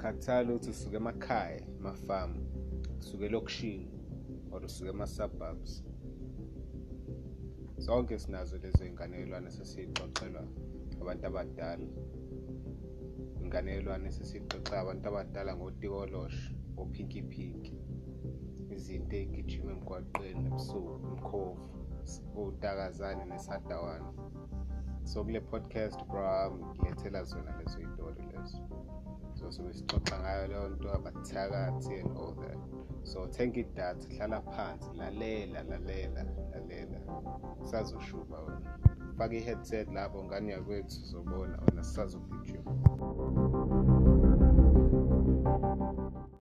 akukhathali ukuthi usuke emakhaya emafamu usuke elokishini or usuke ema-suburbs. Zonke sinazo lezo iy'nganelwane esesiy'xoxelwa abantu abadala. Inganelwane esesiyixoxa abantu abadala ngotikoloshe ophinki phinki izinto ey'gijima emgwaqeni ebusuku umkhovu utakazane nesadawane. So kule podcast bro ngilethela zona lezo y'tori lezo. So sobe sixoxa ngayo leyo nto abathakathi and all that. So thank idatha hlala phansi. Lalela lalela lalela. Sazoshuba wena. Faka i-headset lapho ngane yakwethu uzobona wena sisazogijima